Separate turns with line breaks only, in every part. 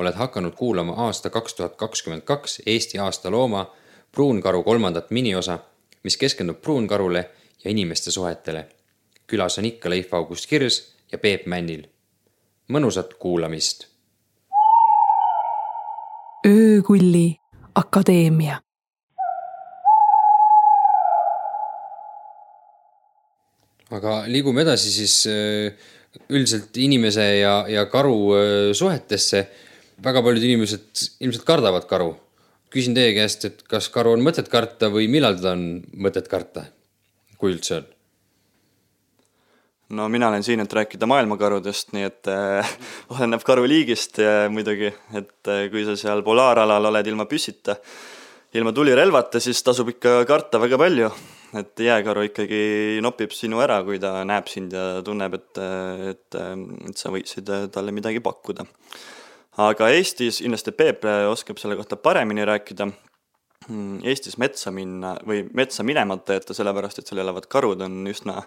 oled hakanud kuulama aasta kaks tuhat kakskümmend kaks Eesti aasta looma Pruunkaru kolmandat miniosa, mis keskendub pruunkarule ja inimeste suhetele. külas on ikka Leif August Kirs ja Peep Männil. mõnusat kuulamist.
öökulli akadeemia
aga liigume edasi siis äh, üldiselt inimese ja, ja karu äh, suhetesse. Väga paljud inimesed ilmselt kardavad karu. küsin teie käest, et kas karu on mõtet karta või millal teda on mõtet karta, kui üldse on?
no mina olen siin, et rääkida maailmakarudest, nii et äh, oleneb karuliigist äh, muidugi, et äh, kui sa seal polaaralal oled ilma püssita, ilma tulirelvata, siis tasub ikka karta väga palju et jääkaru ikkagi nopib sinu ära, kui ta näeb sind ja tunneb, et, et, et sa võiksid talle midagi pakkuda. Aga Eestis, kindlasti Peep oskab selle kohta paremini rääkida, Eestis metsa minna või metsa minemata jätta, sellepärast et seal elavad karud, on üsna,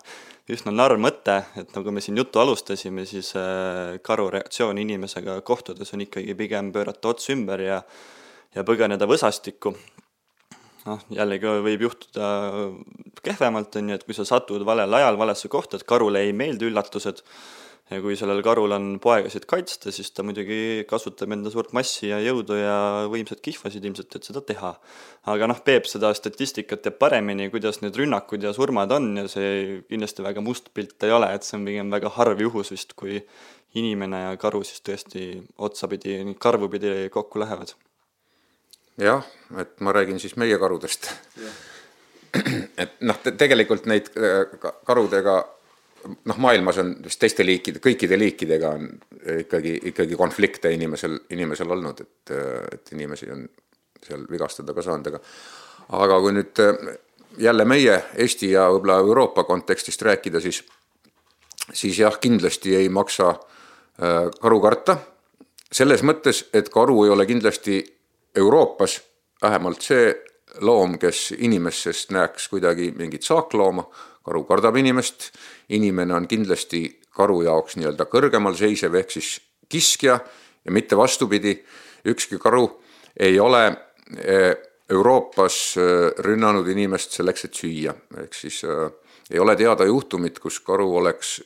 üsna narr mõte, et nagu me siin juttu alustasime, siis äh, karu reaktsioon inimesega kohtudes on ikkagi pigem pöörata ots ümber ja ja põgeneda võsastikku. Noh, jällegi võib juhtuda kehvemalt, on ju, et kui sa satud valel ajal valesse kohta, et karule ei meeldi üllatused, ja kui sellel karul on poegasid kaitsta, siis ta muidugi kasutab enda suurt massi ja jõudu ja võimsat kihvasid ilmselt, et seda teha. aga noh, Peep seda statistikat teab paremini, kuidas need rünnakud ja surmad on ja see kindlasti väga must pilt ei ole, et see on pigem väga harv juhus vist, kui inimene ja karu siis tõesti otsapidi, karvupidi kokku lähevad
jah, et ma räägin siis meie karudest. et noh te, tegelikult neid äh, karudega noh, maailmas on vist teiste liikide, kõikide liikidega on ikkagi, ikkagi konflikte inimesel, inimesel olnud, et, et inimesi on seal vigastada ka saanud, aga aga kui nüüd äh, jälle meie Eesti ja võib-olla Euroopa kontekstist rääkida, siis siis jah, kindlasti ei maksa karu karta, selles mõttes, et karu ei ole kindlasti Euroopas vähemalt see loom, kes inimesest näeks kuidagi mingit saaklooma, karu kardab inimest, inimene on kindlasti karu jaoks nii-öelda kõrgemal seisev ehk siis kiskja ja mitte vastupidi, ükski karu ei ole eh, Euroopas eh, rünnanud inimest selleks, et süüa, ehk siis äh, ei ole teada juhtumit, kus karu oleks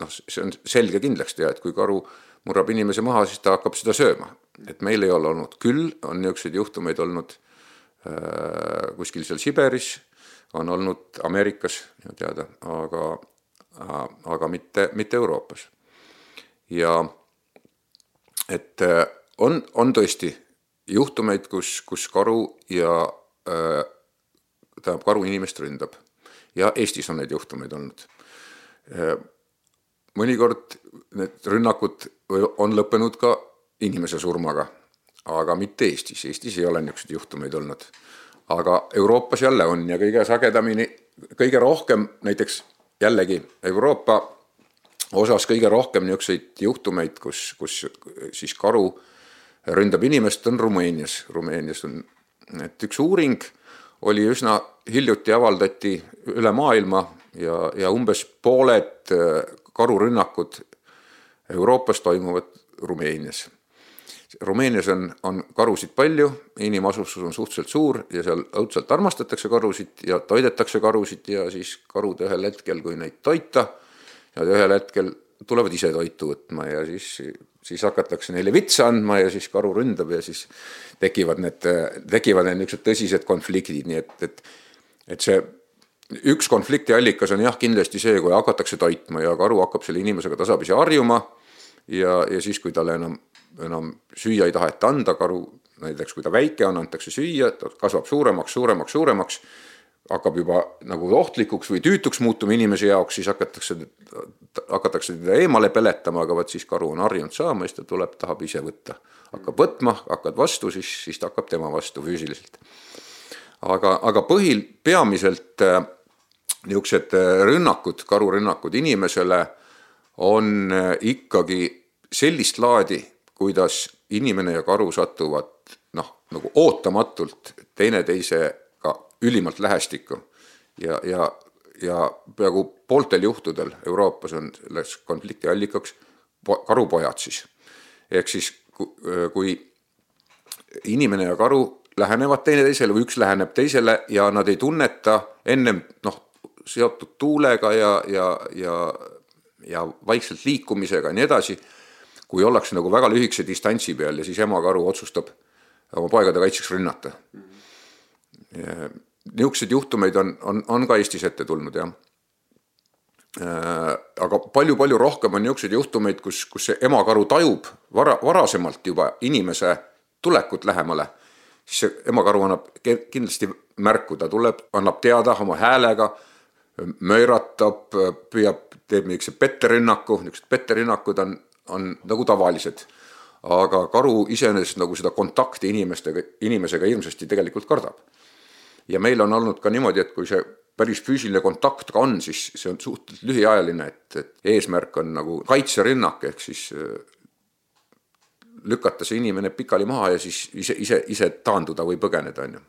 noh, see on selge kindlaks teha, et kui karu murrab inimese maha, siis ta hakkab seda sööma. Et meil ei ole olnud, küll on niisuguseid juhtumeid olnud äh, kuskil seal Siberis, on olnud Ameerikas minu teada, aga aga mitte, mitte Euroopas. ja et äh, on, on tõesti juhtumeid, kus, kus karu ja äh, tähendab, karu inimest ründab ja Eestis on neid juhtumeid olnud äh,. mõnikord need rünnakud on lõppenud ka inimese surmaga, aga mitte Eestis, Eestis ei ole niisuguseid juhtumeid olnud. Aga Euroopas jälle on ja kõige sagedamini, kõige rohkem näiteks jällegi Euroopa osas kõige rohkem niisuguseid juhtumeid, kus, kus siis karu ründab inimest, on Rumeenias. Rumeenias on, et üks uuring oli üsna hiljuti avaldati üle maailma ja, ja umbes pooled karurünnakud Euroopas toimuvad Rumeenias Rumeenias on, on karusid palju, inimasustus on suhteliselt suur ja seal õudselt armastatakse karusid ja toidetakse karusid ja siis karud ühel hetkel, kui neid toita, nad ühel hetkel tulevad ise toitu võtma ja siis, siis hakatakse neile vitsa andma ja siis karu ründab ja siis tekivad need, tekivad need niisugused tõsised konfliktid, nii et, et, et see üks konflikti allikas on jah, kindlasti see, kui hakatakse toitma ja karu hakkab selle inimesega tasapisi harjuma ja, ja siis, kui talle enam enam süüa ei taheta anda, karu näiteks kui ta väike on, antakse süüa, ta kasvab suuremaks, suuremaks, suuremaks, hakkab juba nagu ohtlikuks või tüütuks muutuma inimese jaoks, siis hakatakse, hakatakse teda eemale peletama, aga vot siis karu on harjunud saama, siis ta tuleb, tahab ise võtta. hakkab võtma, hakkad vastu, siis, siis ta hakkab tema vastu füüsiliselt. aga, aga põhil, peamiselt äh, niisugused äh, rünnakud, karurünnakud inimesele on äh, ikkagi sellist laadi kuidas inimene ja karu satuvad noh, nagu ootamatult teineteisega ülimalt lähestikku ja, ja, ja peaaegu pooltel juhtudel Euroopas on selles konflikti allikaks karupojad siis. ehk siis kui inimene ja karu lähenevad teineteisele või üks läheneb teisele ja nad ei tunneta ennem noh, seotud tuulega ja, ja, ja, ja vaikselt liikumisega ja nii edasi, kui ollakse nagu väga lühikese distantsi peal ja siis ema karu otsustab oma poegade kaitseks rünnata. Niisuguseid juhtumeid on, on, on ka Eestis ette tulnud, jah. Äh, aga palju-palju rohkem on niisuguseid juhtumeid, kus, kus see emakaru tajub vara, varasemalt juba inimese tulekut lähemale, siis see emakaru annab kindlasti märku, ta tuleb, annab teada oma häälega, möiratab, püüab, teeb niisuguse petterünnaku, niisugused petterünnakud on, on nagu tavalised. aga karu iseenesest nagu seda kontakti inimestega, inimesega hirmsasti tegelikult kardab. ja meil on olnud ka niimoodi, et kui see päris füüsiline kontakt ka on, siis see on suhteliselt lühiajaline, et, et eesmärk on nagu kaitserünnak, ehk siis äh, lükata see inimene pikali maha ja siis ise, ise, ise taanduda või põgeneda, on ju.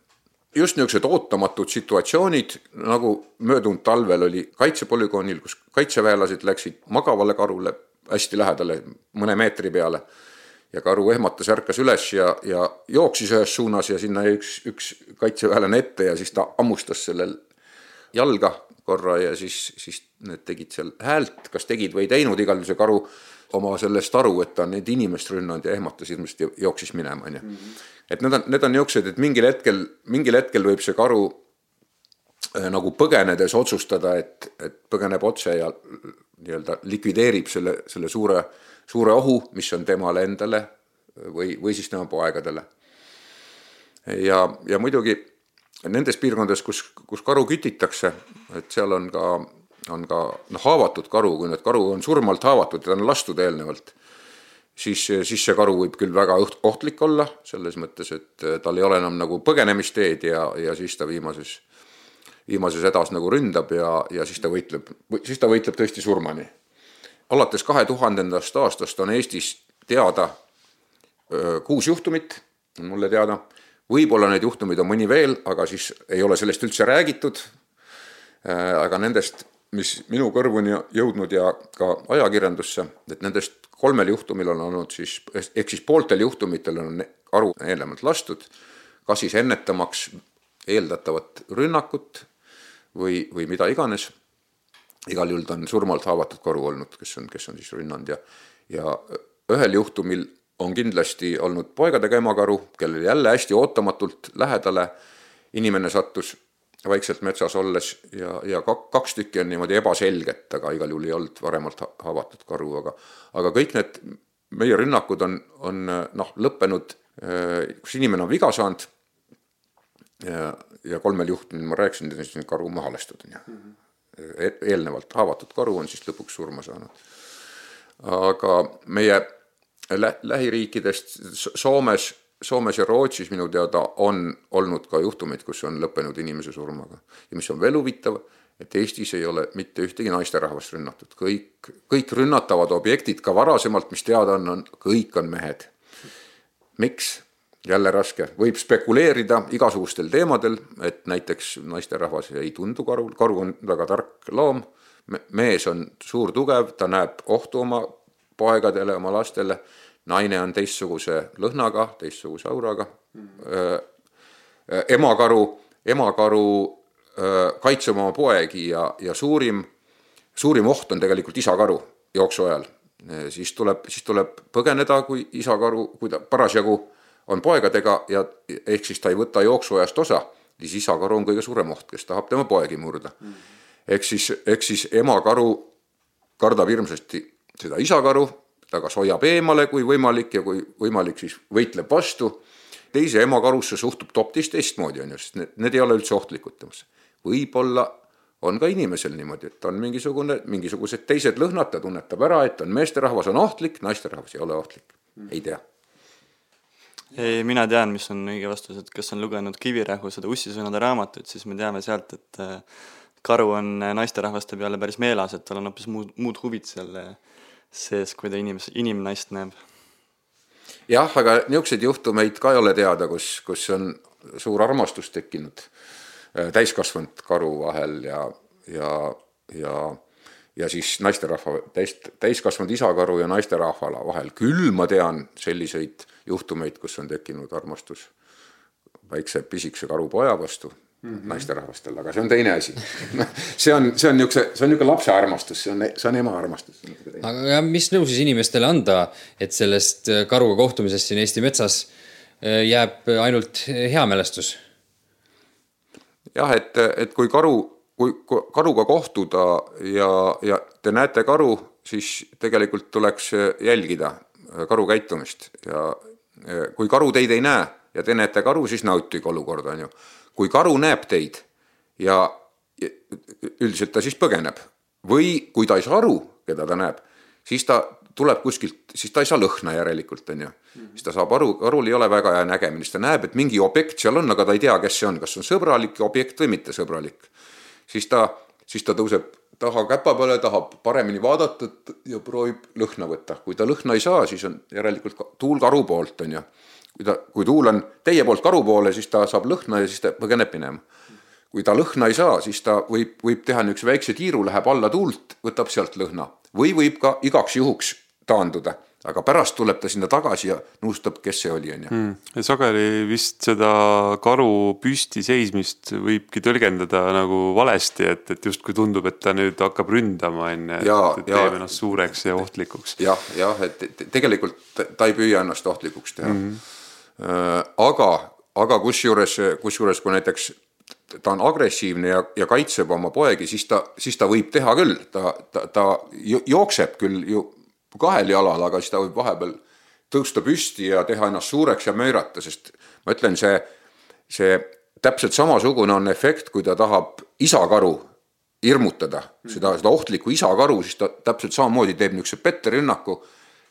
just niisugused ootamatud situatsioonid, nagu möödunud talvel oli kaitsepolügoonil, kus kaitseväelased läksid magavale karule hästi lähedale, mõne meetri peale ja karu ehmatas, ärkas üles ja, ja jooksis ühes suunas ja sinna jäi üks, üks kaitseväelane ette ja siis ta hammustas sellel jalga korra ja siis, siis need tegid seal häält, kas tegid või ei teinud, igal juhul see karu oma sellest aru, et ta on neid inimest rünnanud ja ehmatas hirmsasti, jooksis minema, onju. Mhm. et need on, need on niisugused, et mingil hetkel, mingil hetkel võib see karu nagu põgenedes otsustada, et, et põgeneb otse ja nii-öelda likvideerib selle, selle suure, suure ohu, mis on temale endale või, või siis tema poegadele. ja, ja muidugi nendes piirkondades, kus, kus karu kütitakse, et seal on ka, on ka noh, haavatud karu, kui nüüd karu on surmalt haavatud ta on lastud eelnevalt, siis, siis see karu võib küll väga ohtlik olla, selles mõttes, et tal ei ole enam nagu põgenemisteed ja, ja siis ta viimases, viimases hädas nagu ründab ja, ja siis ta võitleb, siis ta võitleb tõesti surmani. alates kahe tuhandendast aastast on Eestis teada öö, kuus juhtumit, on mulle teada võib-olla neid juhtumeid on mõni veel, aga siis ei ole sellest üldse räägitud. Aga nendest, mis minu kõrvuni jõudnud ja ka ajakirjandusse, et nendest kolmel juhtumil on olnud siis, ehk siis pooltel juhtumitel on karu eelnevalt lastud, kas siis ennetamaks eeldatavat rünnakut või, või mida iganes. igal juhul ta on surmalt haavatud karu olnud, kes on, kes on siis rünnanud ja, ja ühel juhtumil on kindlasti olnud poegadega emakaru, kellel jälle hästi ootamatult lähedale inimene sattus vaikselt metsas olles ja, ja kaks tükki on niimoodi ebaselget, aga igal juhul ei olnud varemalt haavatud karu, aga aga kõik need meie rünnakud on, on noh, lõppenud, kus inimene on viga saanud ja, ja kolmel juhtumil ma rääkisin, et on karu maha lastud, on ju. E-, eelnevalt haavatud karu on siis lõpuks surma saanud. aga meie lä lähiriikidest Soomes, Soomes ja Rootsis minu teada on olnud ka juhtumeid, kus on lõppenud inimese surmaga. ja mis on veel huvitav, et Eestis ei ole mitte ühtegi naisterahvast rünnatud, kõik, kõik rünnatavad objektid ka varasemalt, mis teada on, on, kõik on mehed. miks? Jälle raske, võib spekuleerida igasugustel teemadel, et näiteks naisterahvas ei tundu karul, karu on väga tark loom, mees on suur, tugev, ta näeb ohtu oma poegadele, oma lastele. Naine on teistsuguse lõhnaga, teistsuguse auraga. Mm.. emakaru, emakaru kaitseb oma poegi ja, ja suurim, suurim oht on tegelikult isakaru jooksu ajal. siis tuleb, siis tuleb põgeneda, kui isakaru, kui ta parasjagu on poegadega ja ehk siis ta ei võta jooksuajast osa, siis isakaru on kõige suurem oht, kes tahab tema poegi murda mm.. ehk siis, ehk siis emakaru kardab hirmsasti seda isakaru, ta kas hoiab eemale, kui võimalik ja kui võimalik, siis võitleb vastu. teise emakarusse suhtub ta hoopis teistmoodi, on ju, sest need, need ei ole üldse ohtlikud temasse. võib-olla on ka inimesel niimoodi, et on mingisugune, mingisugused teised lõhnad, ta tunnetab ära, et on meesterahvas on ohtlik, naisterahvas ei ole ohtlik, ei tea
ei, mina tean, mis on õige vastus, et kes on lugenud Kivirähu seda ussisõnade raamatut, siis me teame sealt, et äh, karu on naisterahvaste peale päris meeles, et tal on hoopis muud, muud huvid seal äh, sees, kui ta inimes-, inimnaist näeb.
jah, aga niisuguseid juhtumeid ka ei ole teada, kus, kus on suur armastus tekkinud äh, täiskasvanud karu vahel ja, ja, ja ja siis naisterahva, täis, täiskasvanud isakaru ja naisterahva vahel. küll ma tean selliseid juhtumeid, kus on tekkinud armastus väikse pisikese karupoja vastu mm -hmm. naisterahvastel, aga see on teine asi see on, see on niisuguse, see on niisugune lapse armastus, see on, see on ema armastus.
aga mis nõu siis inimestele anda, et sellest karuga kohtumisest siin Eesti metsas äh, jääb ainult hea mälestus?
jah, et, et kui karu, kui karuga kohtuda ja, ja te näete karu, siis tegelikult tuleks jälgida karu käitumist ja kui karu teid ei näe ja te näete karu, siis nautige olukorda, on ju. kui karu näeb teid ja üldiselt ta siis põgeneb või kui ta ei saa aru, keda ta näeb, siis ta tuleb kuskilt, siis ta ei saa lõhna järelikult, on ju. siis ta saab aru, karul ei ole väga hea nägemine, siis ta näeb, et mingi objekt seal on, aga ta ei tea, kes see on, kas see on sõbralik objekt või mitte sõbralik. siis ta, siis ta tõuseb taha käpa peale, tahab paremini vaadata ja proovib lõhna võtta. kui ta lõhna ei saa, siis on järelikult tuul karu poolt, on ju. kui ta, kui tuul on teie poolt karu poole, siis ta saab lõhna ja siis ta põgeneb minema kui ta lõhna ei saa, siis ta võib, võib teha niisuguse väikse tiiru, läheb alla tuult, võtab sealt lõhna või võib ka igaks juhuks taanduda, aga pärast tuleb ta sinna tagasi ja nõustab, kes see oli, on ju.
Hmm. sageli vist seda karu püsti seismist võibki tõlgendada nagu valesti, et, et justkui tundub, et ta nüüd hakkab ründama, on ju, et teeb ennast suureks ja ohtlikuks
ja,. jah, jah, et tegelikult ta ei püüa ennast ohtlikuks teha mm. -hmm. aga, aga kusjuures, kusjuures kui näiteks ta on agressiivne ja, ja kaitseb oma poegi, siis ta, siis ta võib teha küll, ta, ta, ta jookseb küll ju kahel jalal, aga siis ta võib vahepeal tõusta püsti ja teha ennast suureks ja möirata, sest ma ütlen, see, see täpselt samasugune on efekt, kui ta tahab isakaru hirmutada, seda, seda ohtlikku isakaru, siis ta täpselt samamoodi teeb niisuguse petterünnaku,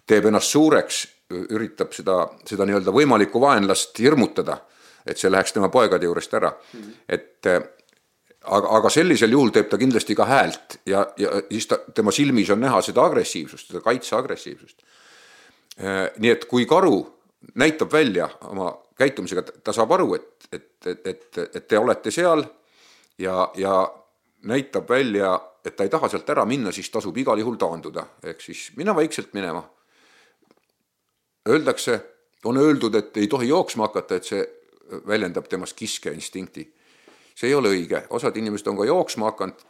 teeb ennast suureks, üritab seda, seda nii-öelda võimalikku vaenlast hirmutada, et see läheks tema poegade juurest ära mm. -hmm. et aga, aga sellisel juhul teeb ta kindlasti ka häält ja, ja siis ta, tema silmis on näha seda agressiivsust, seda kaitseagressiivsust. Äh, nii et kui karu näitab välja oma käitumisega, ta saab aru, et, et, et, et, et te olete seal ja, ja näitab välja, et ta ei taha sealt ära minna, siis tasub igal juhul taanduda, ehk siis minna vaikselt minema. Öeldakse, on öeldud, et ei tohi jooksma hakata, et see väljendab temas kiskeinstinkti see ei ole õige, osad inimesed on ka jooksma hakanud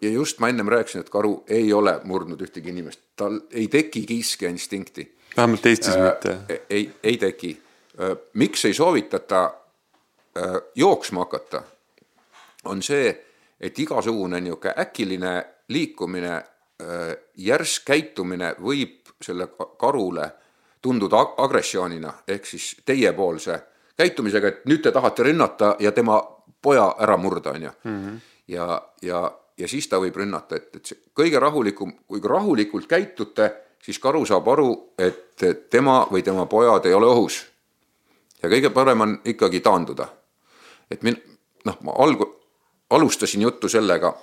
ja just ma ennem rääkisin, et karu ei ole murdnud ühtegi inimest, tal ei teki kiskeinstinkti.
vähemalt Eestis äh,
mitte. ei, ei teki äh,. miks ei soovitata äh, jooksma hakata, on see, et igasugune niisugune äkiline liikumine äh,, järsk käitumine võib selle karule tunduda agressioonina, ehk siis teiepoolse käitumisega, et nüüd te tahate rünnata ja tema poja ära murda, on ju. Mhm. ja, ja, ja siis ta võib rünnata, et, et see kõige rahulikum, kui rahulikult käitute, siis karu saab aru, et tema või tema pojad ei ole ohus. ja kõige parem on ikkagi taanduda. et min-, noh, ma alg-, alustasin juttu sellega,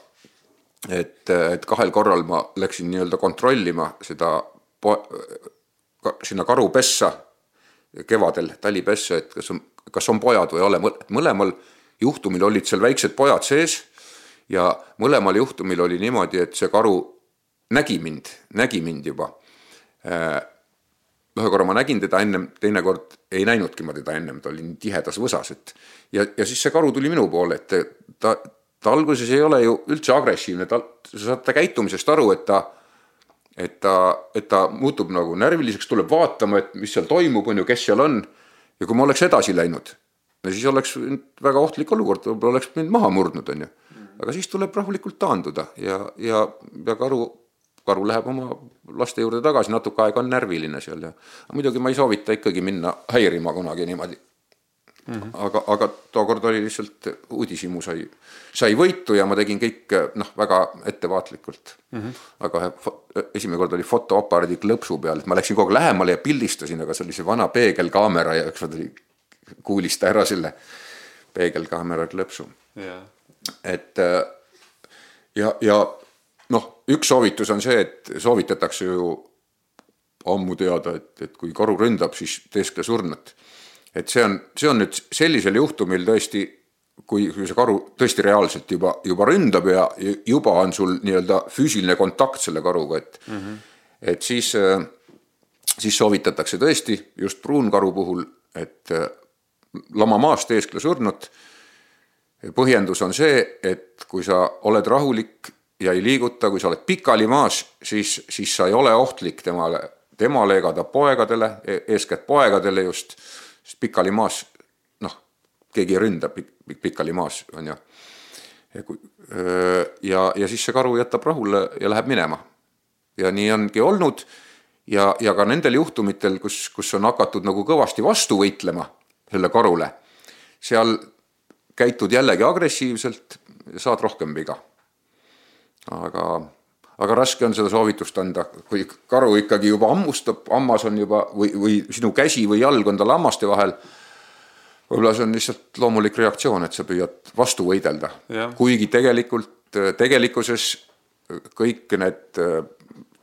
et, et kahel korral ma läksin nii-öelda kontrollima seda po-, ka, sinna karupessa kevadel talipessa, et kas on, kas on pojad või ei ole, mõlemal juhtumil olid seal väiksed pojad sees ja mõlemal juhtumil oli niimoodi, et see karu nägi mind, nägi mind juba. Äh, ühe korra ma nägin teda ennem, teinekord ei näinudki ma teda ennem, ta oli nii tihedas võsas, et ja, ja siis see karu tuli minu poole, et ta, ta alguses ei ole ju üldse agressiivne, ta, sa saad ta käitumisest aru, et ta et ta, et ta muutub nagu närviliseks, tuleb vaatama, et mis seal toimub, on ju, kes seal on. ja kui ma oleks edasi läinud, no siis oleks väga ohtlik olukord, võib-olla oleks mind maha murdnud, on ju. aga siis tuleb rahulikult taanduda ja, ja, ja karu, karu läheb oma laste juurde tagasi, natuke aega on närviline seal ja muidugi ma ei soovita ikkagi minna häirima kunagi niimoodi mm. -hmm. aga, aga tookord oli lihtsalt uudishimu sai, sai võitu ja ma tegin kõik noh, väga ettevaatlikult mm. -hmm. aga esimene kord oli fotoaparaadi klõpsu peal, et ma läksin kogu aeg lähemale ja pildistasin, aga see oli see vana peegelkaamera ja ükskord oli kuulista ära selle peegelkaamera klõpsu yeah.. et äh, ja, ja noh, üks soovitus on see, et soovitatakse ju ammu teada, et, et kui karu ründab, siis teeskle surnut. et see on, see on nüüd sellisel juhtumil tõesti kui, kui see karu tõesti reaalselt juba, juba ründab ja juba on sul nii-öelda füüsiline kontakt selle karuga, et mm, -hmm. et siis, siis soovitatakse tõesti just pruunkaru puhul, et lama maast eeskla surnut. põhjendus on see, et kui sa oled rahulik ja ei liiguta, kui sa oled pikali maas, siis, siis sa ei ole ohtlik temale, temale ega ta poegadele, e-, eeskätt poegadele just, sest pikali maas keegi ei ründa pik, pik, pikali maas, on ju. ja ja, ja siis see karu jätab rahule ja läheb minema. ja nii ongi olnud ja, ja ka nendel juhtumitel, kus, kus on hakatud nagu kõvasti vastu võitlema selle karule, seal käitud jällegi agressiivselt ja saad rohkem viga. aga, aga raske on seda soovitust anda, kui karu ikkagi juba hammustab, hammas on juba või, või sinu käsi või jalg on tal hammaste vahel võib-olla see on lihtsalt loomulik reaktsioon, et sa püüad vastu võidelda, kuigi tegelikult, tegelikkuses kõik need äh,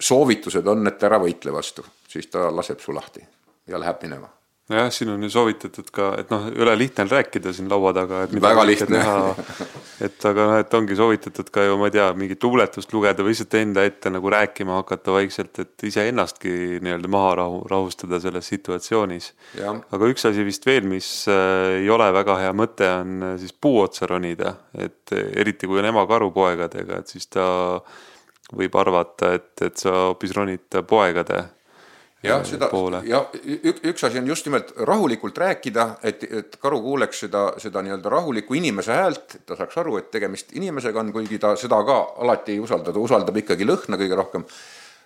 soovitused on, et ära võitle vastu, siis ta laseb su lahti ja läheb minema
nojah, siin on ju soovitatud ka, et noh, ei ole lihtne on rääkida siin laua taga,
väga lihtne.
et aga noh, et ongi soovitatud ka ju, ma ei tea, mingit luuletust lugeda või lihtsalt enda ette nagu rääkima hakata vaikselt, et iseennastki nii-öelda maha rahu, rahustada selles situatsioonis. aga üks asi vist veel, mis äh, ei ole väga hea mõte, on äh, siis puu otsa ronida, et eriti kui on ema karu poegadega, et siis ta võib arvata, et, et sa hoopis ronid poegade
jah, seda, ja üks asi on just nimelt rahulikult rääkida, et, et karu kuuleks seda, seda nii-öelda rahulikku inimese häält, et ta saaks aru, et tegemist inimesega on, kuigi ta seda ka alati ei usalda, ta usaldab ikkagi lõhna kõige rohkem.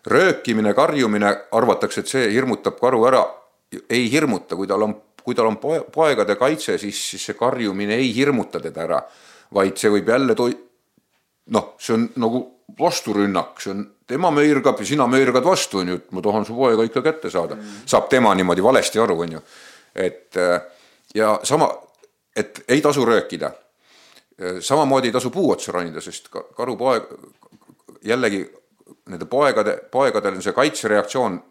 röökimine, karjumine, arvatakse, et see hirmutab karu ära. ei hirmuta, kui tal on, kui tal on poe, poegade kaitse, siis, siis see karjumine ei hirmuta teda ära, vaid see võib jälle toi-, noh, see on nagu vasturünnak, see on tema möirgab ja sina möirgad vastu, on ju, et ma tahan su poega ikka kätte saada mm.. saab tema niimoodi valesti aru, on ju. et äh, ja sama, et ei tasu röökida. Äh, samamoodi ei tasu puu otsa ronida, sest karupoeg, jällegi nende poegade, poegadel on see kaitsereaktsioon.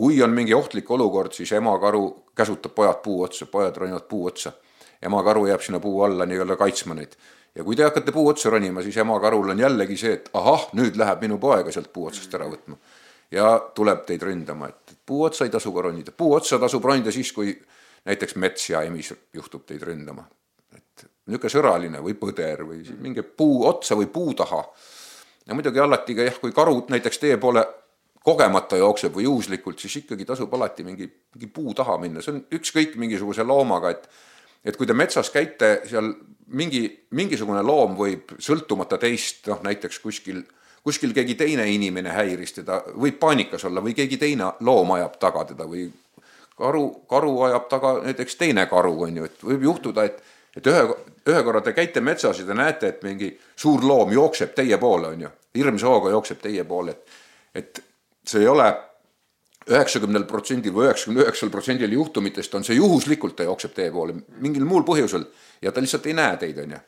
kui on mingi ohtlik olukord, siis ema karu käsutab pojad puu otsa, pojad ronivad puu otsa. Ema karu jääb sinna puu alla nii-öelda kaitsma neid ja kui te hakkate puu otsa ronima, siis ema karul on jällegi see, et ahah, nüüd läheb minu poega sealt puu otsast ära võtma. ja tuleb teid ründama, et puu otsa ei tasu ka ronida, puu otsa tasub ronida siis, kui näiteks mets ja emis juhtub teid ründama. et niisugune sõraline või põder või minge puu otsa või puu taha. ja muidugi alati ka jah, kui karu näiteks teie poole kogemata jookseb või juhuslikult, siis ikkagi tasub alati mingi, mingi puu taha minna, see on ükskõik mingisuguse loomaga, et et kui te metsas käite, seal mingi, mingisugune loom võib sõltumata teist, noh näiteks kuskil, kuskil keegi teine inimene häiris teda, võib paanikas olla või keegi teine loom ajab taga teda või karu, karu ajab taga näiteks teine karu, on ju, et võib juhtuda, et et ühe, ühe korra te käite metsas ja te näete, et mingi suur loom jookseb teie poole, on ju, hirmsa hooga jookseb teie poole, et et see ei ole üheksakümnel protsendil või üheksakümne üheksal protsendil juhtumitest on see juhuslikult, ta jookseb teie poole mingil muul põhjusel ja ta lihtsalt ei näe teid, on ju.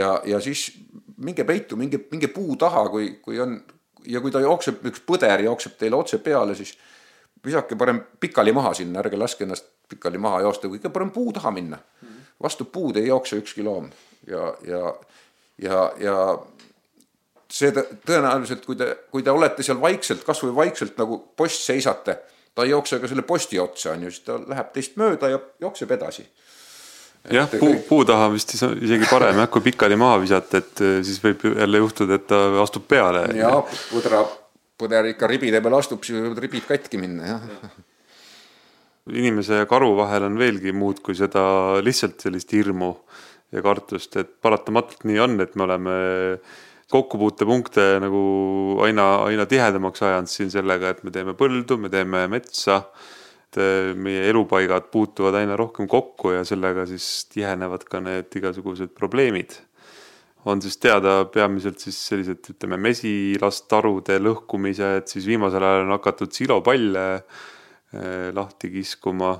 ja, ja siis minge peitu, minge, minge puu taha, kui, kui on ja kui ta jookseb, üks põder jookseb teile otse peale, siis visake parem pikali maha sinna, ärge laske ennast pikali maha joosta, kõige parem puu taha minna. vastu puud ei jookse ükski loom ja, ja, ja, ja see tõenäoliselt, kui te, kui te olete seal vaikselt, kasvõi vaikselt nagu post seisate, ta ei jookse ka selle posti otsa, on ju, siis ta läheb teist mööda ja jookseb edasi.
jah, puu, puu taha vist isegi parem jah, kui pikali maha visata, et eh, siis võib jälle juhtuda, et ta astub peale.
ja põdra, põder ikka ribide peale astub, siis võivad ribid katki minna, jah
inimese ja karu vahel on veelgi muud kui seda lihtsalt sellist hirmu ja kartust, et paratamatult nii on, et me oleme kokkupuutepunkte nagu aina, aina tihedamaks ajanud siin sellega, et me teeme põldu, me teeme metsa. et eh, meie elupaigad puutuvad aina rohkem kokku ja sellega siis tihenevad ka need igasugused probleemid. on siis teada peamiselt siis sellised, ütleme, mesilastarude lõhkumised, siis viimasel ajal on hakatud silopalle eh, lahti kiskuma.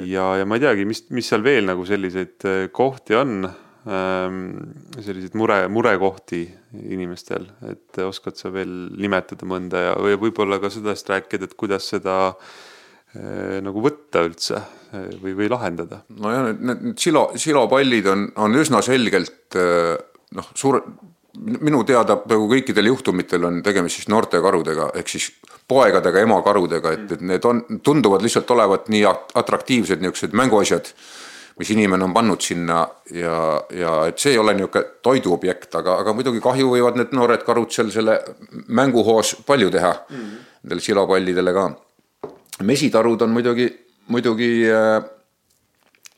ja, ja ma ei teagi, mis, mis seal veel nagu selliseid eh, kohti on selliseid mure, murekohti inimestel, et oskad sa veel nimetada mõnda ja, või võib-olla ka sellest rääkida, et kuidas seda nagu võtta üldse või, või lahendada?
nojah, need, need silo, silopallid on, on üsna selgelt noh, suur, minu teada peaaegu kõikidel juhtumitel on tegemist siis noorte karudega, ehk siis poegadega, emakarudega, et, et need on, tunduvad lihtsalt olevat nii atraktiivsed niisugused mänguasjad, mis inimene on pannud sinna ja, ja et see ei ole niisugune toiduobjekt, aga, aga muidugi kahju võivad need noored karud seal selle mänguhoos palju teha mm, -hmm. nendele silopallidele ka. mesitarud on muidugi, muidugi äh,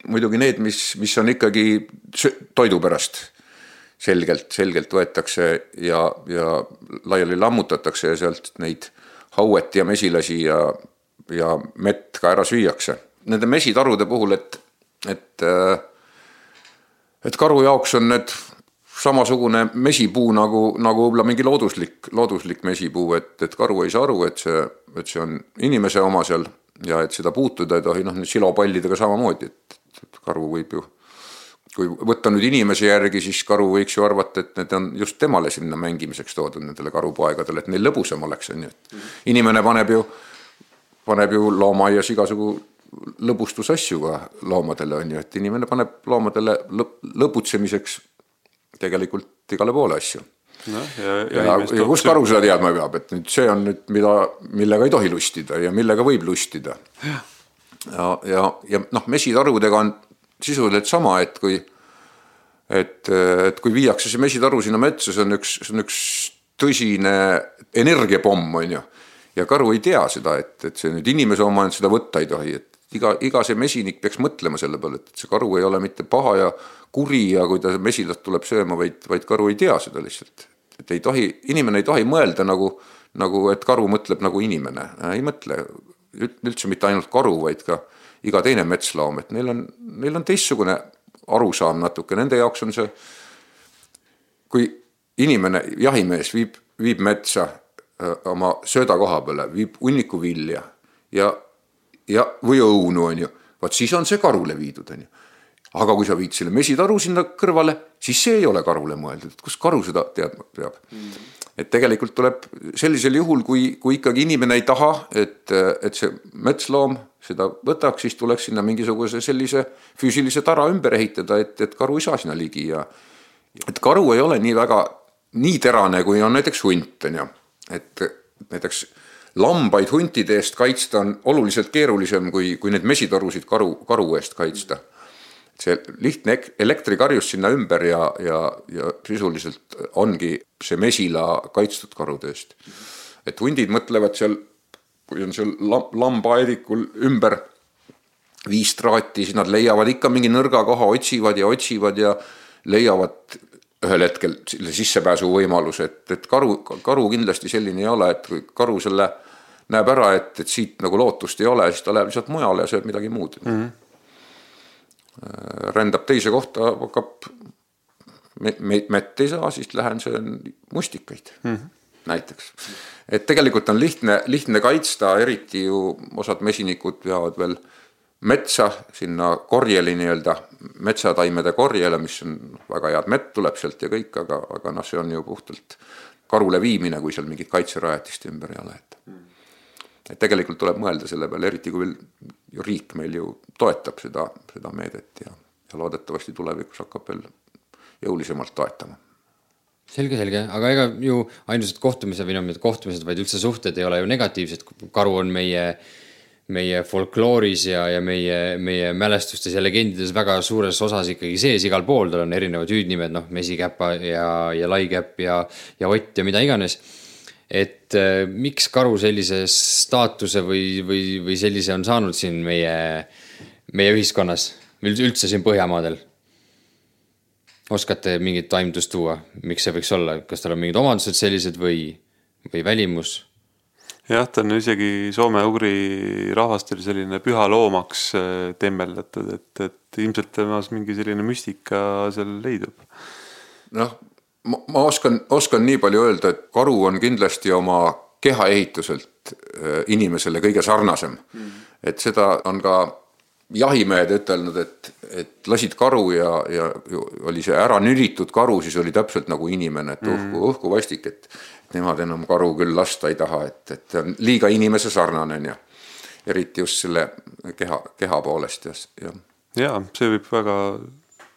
muidugi need, mis, mis on ikkagi toidu pärast selgelt, selgelt võetakse ja, ja laiali lammutatakse ja sealt neid hauet ja mesilasi ja, ja mett ka ära süüakse. Nende mesitarude puhul, et, et, et karu jaoks on need samasugune mesipuu nagu, nagu võib-olla mingi looduslik, looduslik mesipuu, et, et karu ei saa aru, et see, et see on inimese oma seal ja et seda puutuda ei tohi, noh nüüd silopallidega samamoodi, et karu võib ju kui võtta nüüd inimese järgi, siis karu võiks ju arvata, et need on just temale sinna mängimiseks toodud, nendele karupoegadele, et neil lõbusam oleks, on ju, et inimene paneb ju, paneb ju loomaaias igasugu lõbustusasju ka loomadele, on ju, et inimene paneb loomadele lõp-, lõbutsemiseks tegelikult igale poole asju no,. ja, ja, ja, ja kus karu seda teadma peab, et nüüd see on nüüd, mida, millega ei tohi lustida ja millega võib lustida. ja, ja, ja, ja noh, mesitarudega on sisuliselt sama, et kui, et, et kui viiakse see mesitaru sinna metsa, see on üks, see on üks tõsine energiapomm, on ju. ja karu ei tea seda, et, et see nüüd inimese oma, et seda võtta ei tohi, et iga, iga see mesinik peaks mõtlema selle peale, et see karu ei ole mitte paha ja kuri ja kui ta mesilat tuleb sööma, vaid, vaid karu ei tea seda lihtsalt. et ei tohi, inimene ei tohi mõelda nagu, nagu, et karu mõtleb nagu inimene, ei mõtle üldse mitte ainult karu, vaid ka iga teine metsloom, et neil on, neil on teistsugune arusaam natuke, nende jaoks on see, kui inimene, jahimees viib, viib metsa öö, oma söödakoha peale, viib hunniku vilja ja, ja, või õunu, on ju, vot siis on see karule viidud, on ju. Aga kui sa viid selle mesitaru sinna kõrvale, siis see ei ole karule mõeldud, et kust karu seda teadma peab? Mm. Et tegelikult tuleb sellisel juhul, kui, kui ikkagi inimene ei taha, et, et see metsloom seda võtaks, siis tuleks sinna mingisuguse sellise füüsilise tara ümber ehitada, et, et karu ei saa sinna ligi ja et karu ei ole nii väga, nii terane, kui on näiteks hunt, on ju. et näiteks lambaid huntide eest kaitsta on oluliselt keerulisem, kui, kui neid mesitarusid karu, karu eest kaitsta see lihtne elektrikarjus sinna ümber ja, ja, ja sisuliselt ongi see mesila kaitstud karude eest. et hundid mõtlevad seal, kui on seal lambaedikul ümber viis traati, siis nad leiavad ikka mingi nõrga koha, otsivad ja otsivad ja leiavad ühel hetkel selle sissepääsu võimaluse, et, et karu, karu kindlasti selline ei ole, et kui karu selle näeb ära, et, et siit nagu lootust ei ole, siis ta läheb lihtsalt mujale ja sööb midagi muud mm. -hmm rändab teise kohta, hakkab meid mett ei saa, siis lähen söön mustikaid mm -hmm. näiteks. et tegelikult on lihtne, lihtne kaitsta, eriti ju osad mesinikud veavad veel metsa sinna korjeli nii-öelda, metsataimede korjele, mis on väga head mett tuleb sealt ja kõik, aga, aga noh, see on ju puhtalt karule viimine, kui seal mingit kaitserajatist ümber ei ole, et mm et tegelikult tuleb mõelda selle peale, eriti kui veel riik meil ju toetab seda, seda meedet ja, ja loodetavasti tulevikus hakkab veel jõulisemalt toetama.
selge, selge, aga ega ju ainused kohtumised või noh, mitte kohtumised, vaid üldse suhted ei ole ju negatiivsed, karu on meie meie folklooris ja, ja meie, meie mälestustes ja legendides väga suures osas ikkagi sees. Igal pool, tal on erinevad hüüdnimed, noh, mesikäpa ja, ja laikäpp ja, ja ott ja mida iganes et äh, miks karu sellise staatuse või, või, või sellise on saanud siin meie, meie ühiskonnas, üldse siin Põhjamaadel? oskate mingit aimdust tuua, miks see võiks olla, kas tal on mingid omadused sellised või, või välimus?
jah, ta on isegi soome-ugri rahvastel selline püha loomaks äh, tembeldatud, et, et ilmselt temas mingi selline müstika seal leidub.
noh ma, oskan, oskan nii palju öelda, et karu on kindlasti oma kehaehituselt äh, inimesele kõige sarnasem mm.. et seda on ka jahimehed ütelnud, et, et lasid karu ja, ja oli see ära nüritud karu, siis oli täpselt nagu inimene, et uhku mm., uhku vastik, et nemad enam karu küll lasta ei taha, et, et ta on liiga inimese sarnane, onju. eriti just selle keha, keha poolest ja, ja.
ja see võib väga,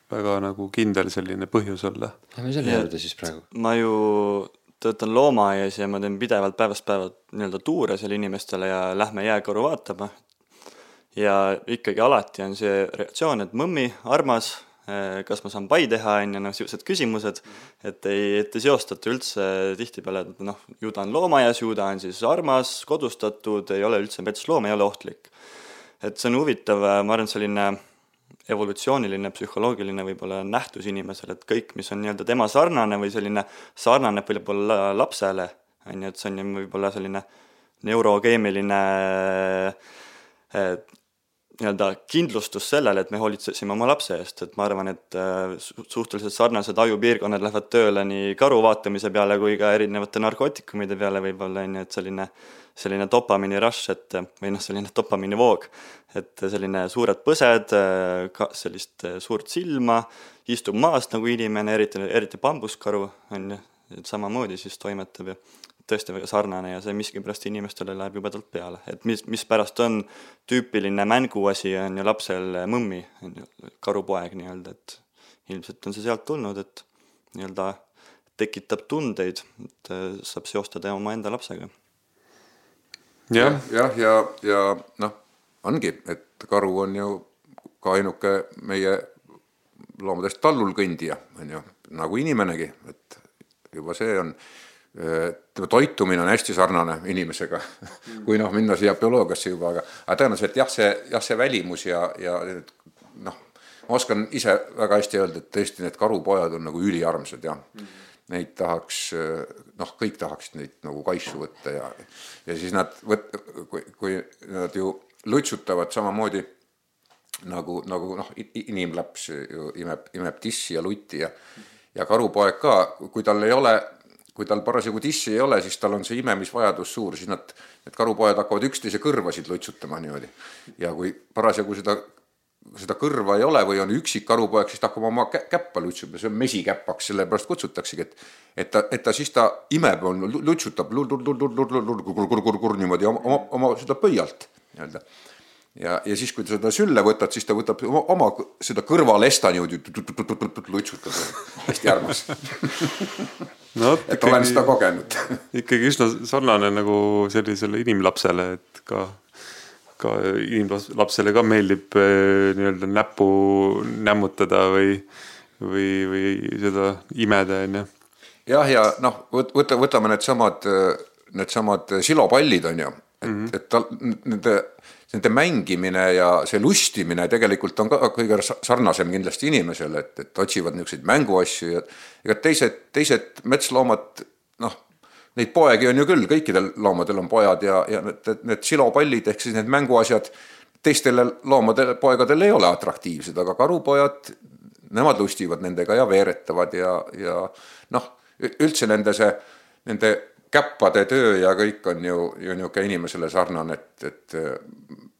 väga nagu kindel selline põhjus olla.
Lähme selle juurde siis praegu.
ma ju töötan loomaaias ja ma teen pidevalt päevast päeva nii-öelda tuure seal inimestele ja lähme jääkoru vaatama. ja ikkagi alati on see reaktsioon, et mõmmi, armas, eh, kas ma saan pai teha, on ju, noh, niisugused küsimused, et ei, et ei seostata üldse tihtipeale, et noh, ju ta on loomaaias, ju ta on siis armas, kodustatud, ei ole üldse metsloom, ei ole ohtlik. et see on huvitav, ma arvan, selline evolutsiooniline, psühholoogiline võib-olla nähtus inimesel, et kõik, mis on nii-öelda tema sarnane või selline sarnaneb võib-olla lapsele, on ju, et see on ju võib-olla selline neurokeemiline eh, nii-öelda kindlustus sellele, et me hoolitsesime oma lapse eest, et ma arvan, et eh, suhteliselt sarnased ajupiirkonnad lähevad tööle nii karu vaatamise peale kui ka erinevate narkootikumide peale võib-olla, on ju, et selline selline dopamiini rush, et või noh, selline dopamiini voog, et selline suured põsed, ka sellist suurt silma, istub maas nagu inimene, eriti, eriti bambuskaru on ju, et samamoodi siis toimetab ja tõesti väga sarnane ja see miskipärast inimestele läheb jubedalt peale, et mis, mispärast on tüüpiline mänguasi, on ju lapsel mõmmi, on ju, karupoeg nii-öelda, et ilmselt on see sealt tulnud, et nii-öelda tekitab tundeid, et saab seostada omaenda lapsega.
Jah, jah, ja, ja, ja noh, ongi, et karu on ju ka ainuke meie loomadest tallul kõndija, on ju, nagu inimenegi, et juba see on, tema toitumine on hästi sarnane inimesega mm., kui noh, minna siia bioloogiasse juba, aga, aga tõenäoliselt jah, see, jah, see välimus ja, ja noh, ma oskan ise väga hästi öelda, et tõesti need karupojad on nagu üliarmsad ja mm neid tahaks, noh, kõik tahaksid neid nagu kaisu võtta ja, ja siis nad võt-, kui, kui nad ju lutsutavad samamoodi nagu, nagu noh, inimlaps ju imeb, imeb tissi ja lutti ja, ja karupoeg ka, kui tal ei ole, kui tal parasjagu tissi ei ole, siis tal on see imemisvajadus suur, siis nad, need karupojad hakkavad üksteise kõrvasid lutsutama niimoodi. ja kui parasjagu seda seda kõrva ei ole või on üksik karupoeg, siis ta hakkab oma käppa lutsuma, see on mesikäpaks, sellepärast kutsutaksegi, et et ta, et ta siis ta imeb, on, lutsutab niimoodi oma, oma, oma seda pöialt nii-öelda. Ja, ja siis, kui ta seda sülle võtad, siis ta võtab oma, oma seda kõrvalesta niimoodi lutsutab, hästi armas
no,.
et olen seda kogenud
ikkagi üsna sarnane nagu sellisele inimlapsele, et ka ka inimlapsele ka meeldib eh, nii-öelda näppu nämmutada või, või, või seda imeda, onju.
jah, ja noh, võta, võtame needsamad, needsamad silopallid, on ju, et mm, -hmm. et tal nende, nende mängimine ja see lustimine tegelikult on ka kõige sarnasem kindlasti inimesele, et, et otsivad niisuguseid mänguasju ja ega teised, teised metsloomad noh neid poegi on ju küll, kõikidel loomadel on pojad ja, ja need, need silopallid ehk siis need mänguasjad teistele loomadele, poegadel ei ole atraktiivsed, aga karupojad, nemad lustivad nendega ja veeretavad ja, ja noh, üldse nende see, nende käppade töö ja kõik on ju, ju niisugune inimesele sarnane, et, et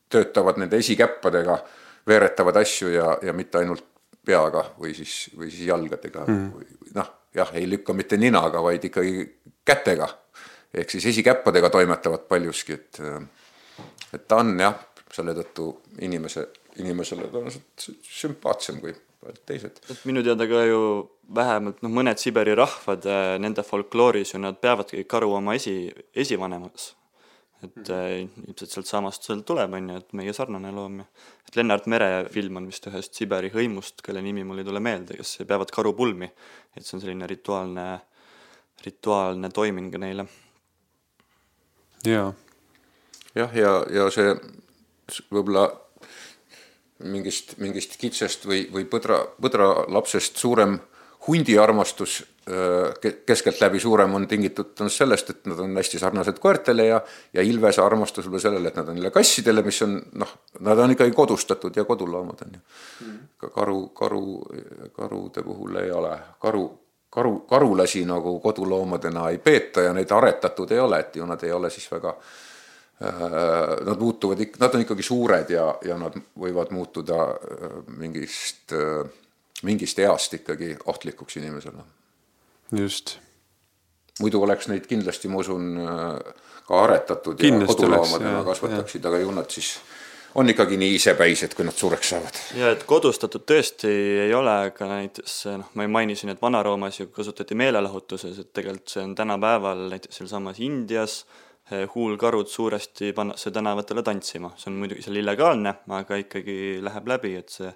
töötavad nende esikäppadega, veeretavad asju ja, ja mitte ainult peaga või siis, või siis jalgadega mm. noh, jah, ei lükka mitte ninaga, vaid ikkagi kätega ehk siis esikäppadega toimetavad paljuski, et et ta on jah, selle tõttu inimese, inimesele tõenäoliselt sümpaatsem kui paljud teised.
et minu teada ka ju vähemalt noh, mõned Siberi rahvad, äh, nende folklooris ju nad peavadki karu oma esi, esivanemaks. et mm ilmselt sealt samast seal tuleb, on ju, et meie sarnane loom ja et Lennart Mere film on vist ühest Siberi hõimust, kelle nimi mul ei tule meelde, kes peavad karupulmi. et see on selline rituaalne rituaalne toiming neile.
jaa.
jah, ja, ja, ja see võib-olla mingist, mingist kitsest või, või põdra, põdra lapsest suurem hundiarmastus keskeltläbi suurem on tingitud on sellest, et nad on hästi sarnased koertele ja, ja Ilvese armastus võib-olla sellele, et nad on jälle kassidele, mis on noh, nad on ikkagi kodustatud ja koduloomad on ju. Mm.. ka karu, karu, karude puhul ei ole, karu, karu, karulasi nagu koduloomadena ei peeta ja neid aretatud ei ole, et ju nad ei ole siis väga äh, Nad muutuvad ikka, nad on ikkagi suured ja, ja nad võivad muutuda äh, mingist, äh, mingist east ikkagi ohtlikuks inimesele.
just.
muidu oleks neid kindlasti, ma usun, ka aretatud kindlasti ja koduloomadena kasvataksid, aga ju nad siis on ikkagi nii isepäised, kui nad suureks saavad.
ja et kodustatud tõesti ei ole, aga näiteks noh, ma mainisin, et Vana-Roomas ju kasutati meelelahutuses, et tegelikult see on tänapäeval näiteks sealsamas Indias eh, huulkarud suuresti pannakse tänavatele tantsima, see on muidugi seal illegaalne, aga ikkagi läheb läbi, et see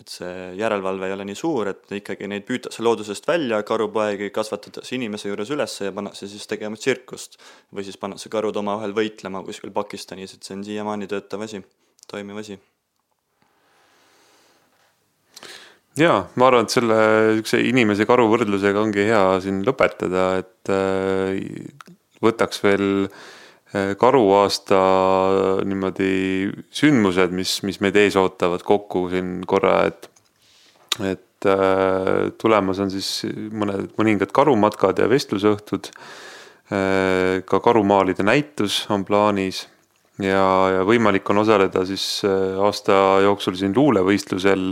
et see järelevalve ei ole nii suur, et ikkagi neid püütakse loodusest välja, karupoegi kasvatatakse inimese juures üles ja pannakse siis tegema tsirkust. või siis pannakse karud omavahel võitlema kuskil Pakistanis, et see on siiamaani töötav asi, toimiv asi.
jaa, ma arvan, et selle niisuguse inimese-karu võrdlusega ongi hea siin lõpetada, et äh, võtaks veel Eh, karuaasta niimoodi sündmused, mis, mis meid ees ootavad kokku siin korra, et, et äh, tulemas on siis mõned, mõningad karumatkad ja vestlusõhtud. Ka karumaalide näitus on plaanis ja, ja võimalik on osaleda siis aasta jooksul siin luulevõistlusel,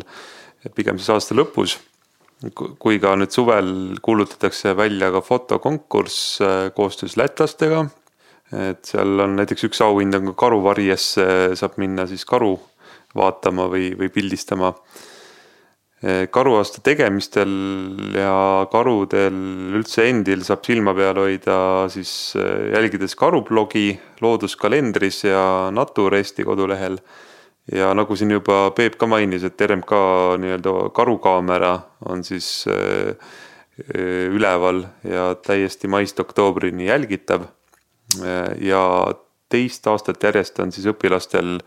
pigem siis aasta lõpus kui ka nüüd suvel kuulutatakse välja ka fotokonkurss äh, koostöös lätlastega et seal on näiteks üks auhind on ka karuvarjesse saab minna siis karu vaatama või, või pildistama. karuaasta tegemistel ja karudel üldse endil saab silma peal hoida siis jälgides karublogi looduskalendris ja Natur Eesti kodulehel. Ja nagu siin juba Peep ka mainis, et RMK nii-öelda karukaamera on siis üleval ja täiesti maist oktoobrini jälgitav ja teist aastat järjest on siis õpilastel,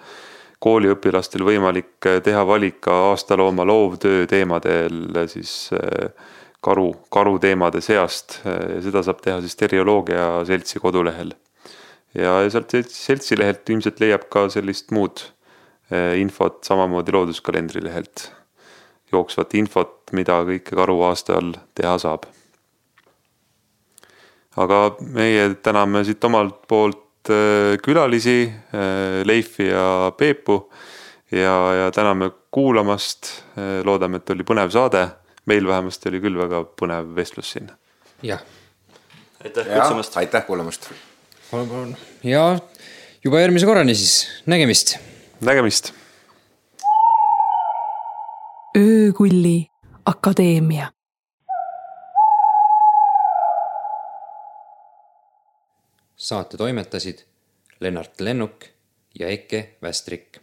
kooliõpilastel võimalik teha valik ka aastalooma loovtöö teemadel siis karu, karuteemade seast. seda saab teha siis Terioloogia Seltsi kodulehel. ja sealt seltsi lehelt ilmselt leiab ka sellist muud infot, samamoodi looduskalendri lehelt jooksvat infot, mida kõike karuaasta all teha saab aga meie täname siit omalt poolt äh, külalisi, äh, Leifi ja Peepu ja, ja täname kuulamast. Äh, loodame, et oli põnev saade. meil vähemasti oli küll väga põnev vestlus siin.
jah.
aitäh kutsumast.
aitäh kuulamast.
palun, palun ja juba järgmise korrani siis, nägemist.
Nägemist.
öökulli Akadeemia
saate toimetasid Lennart Lennuk ja Eke Västrik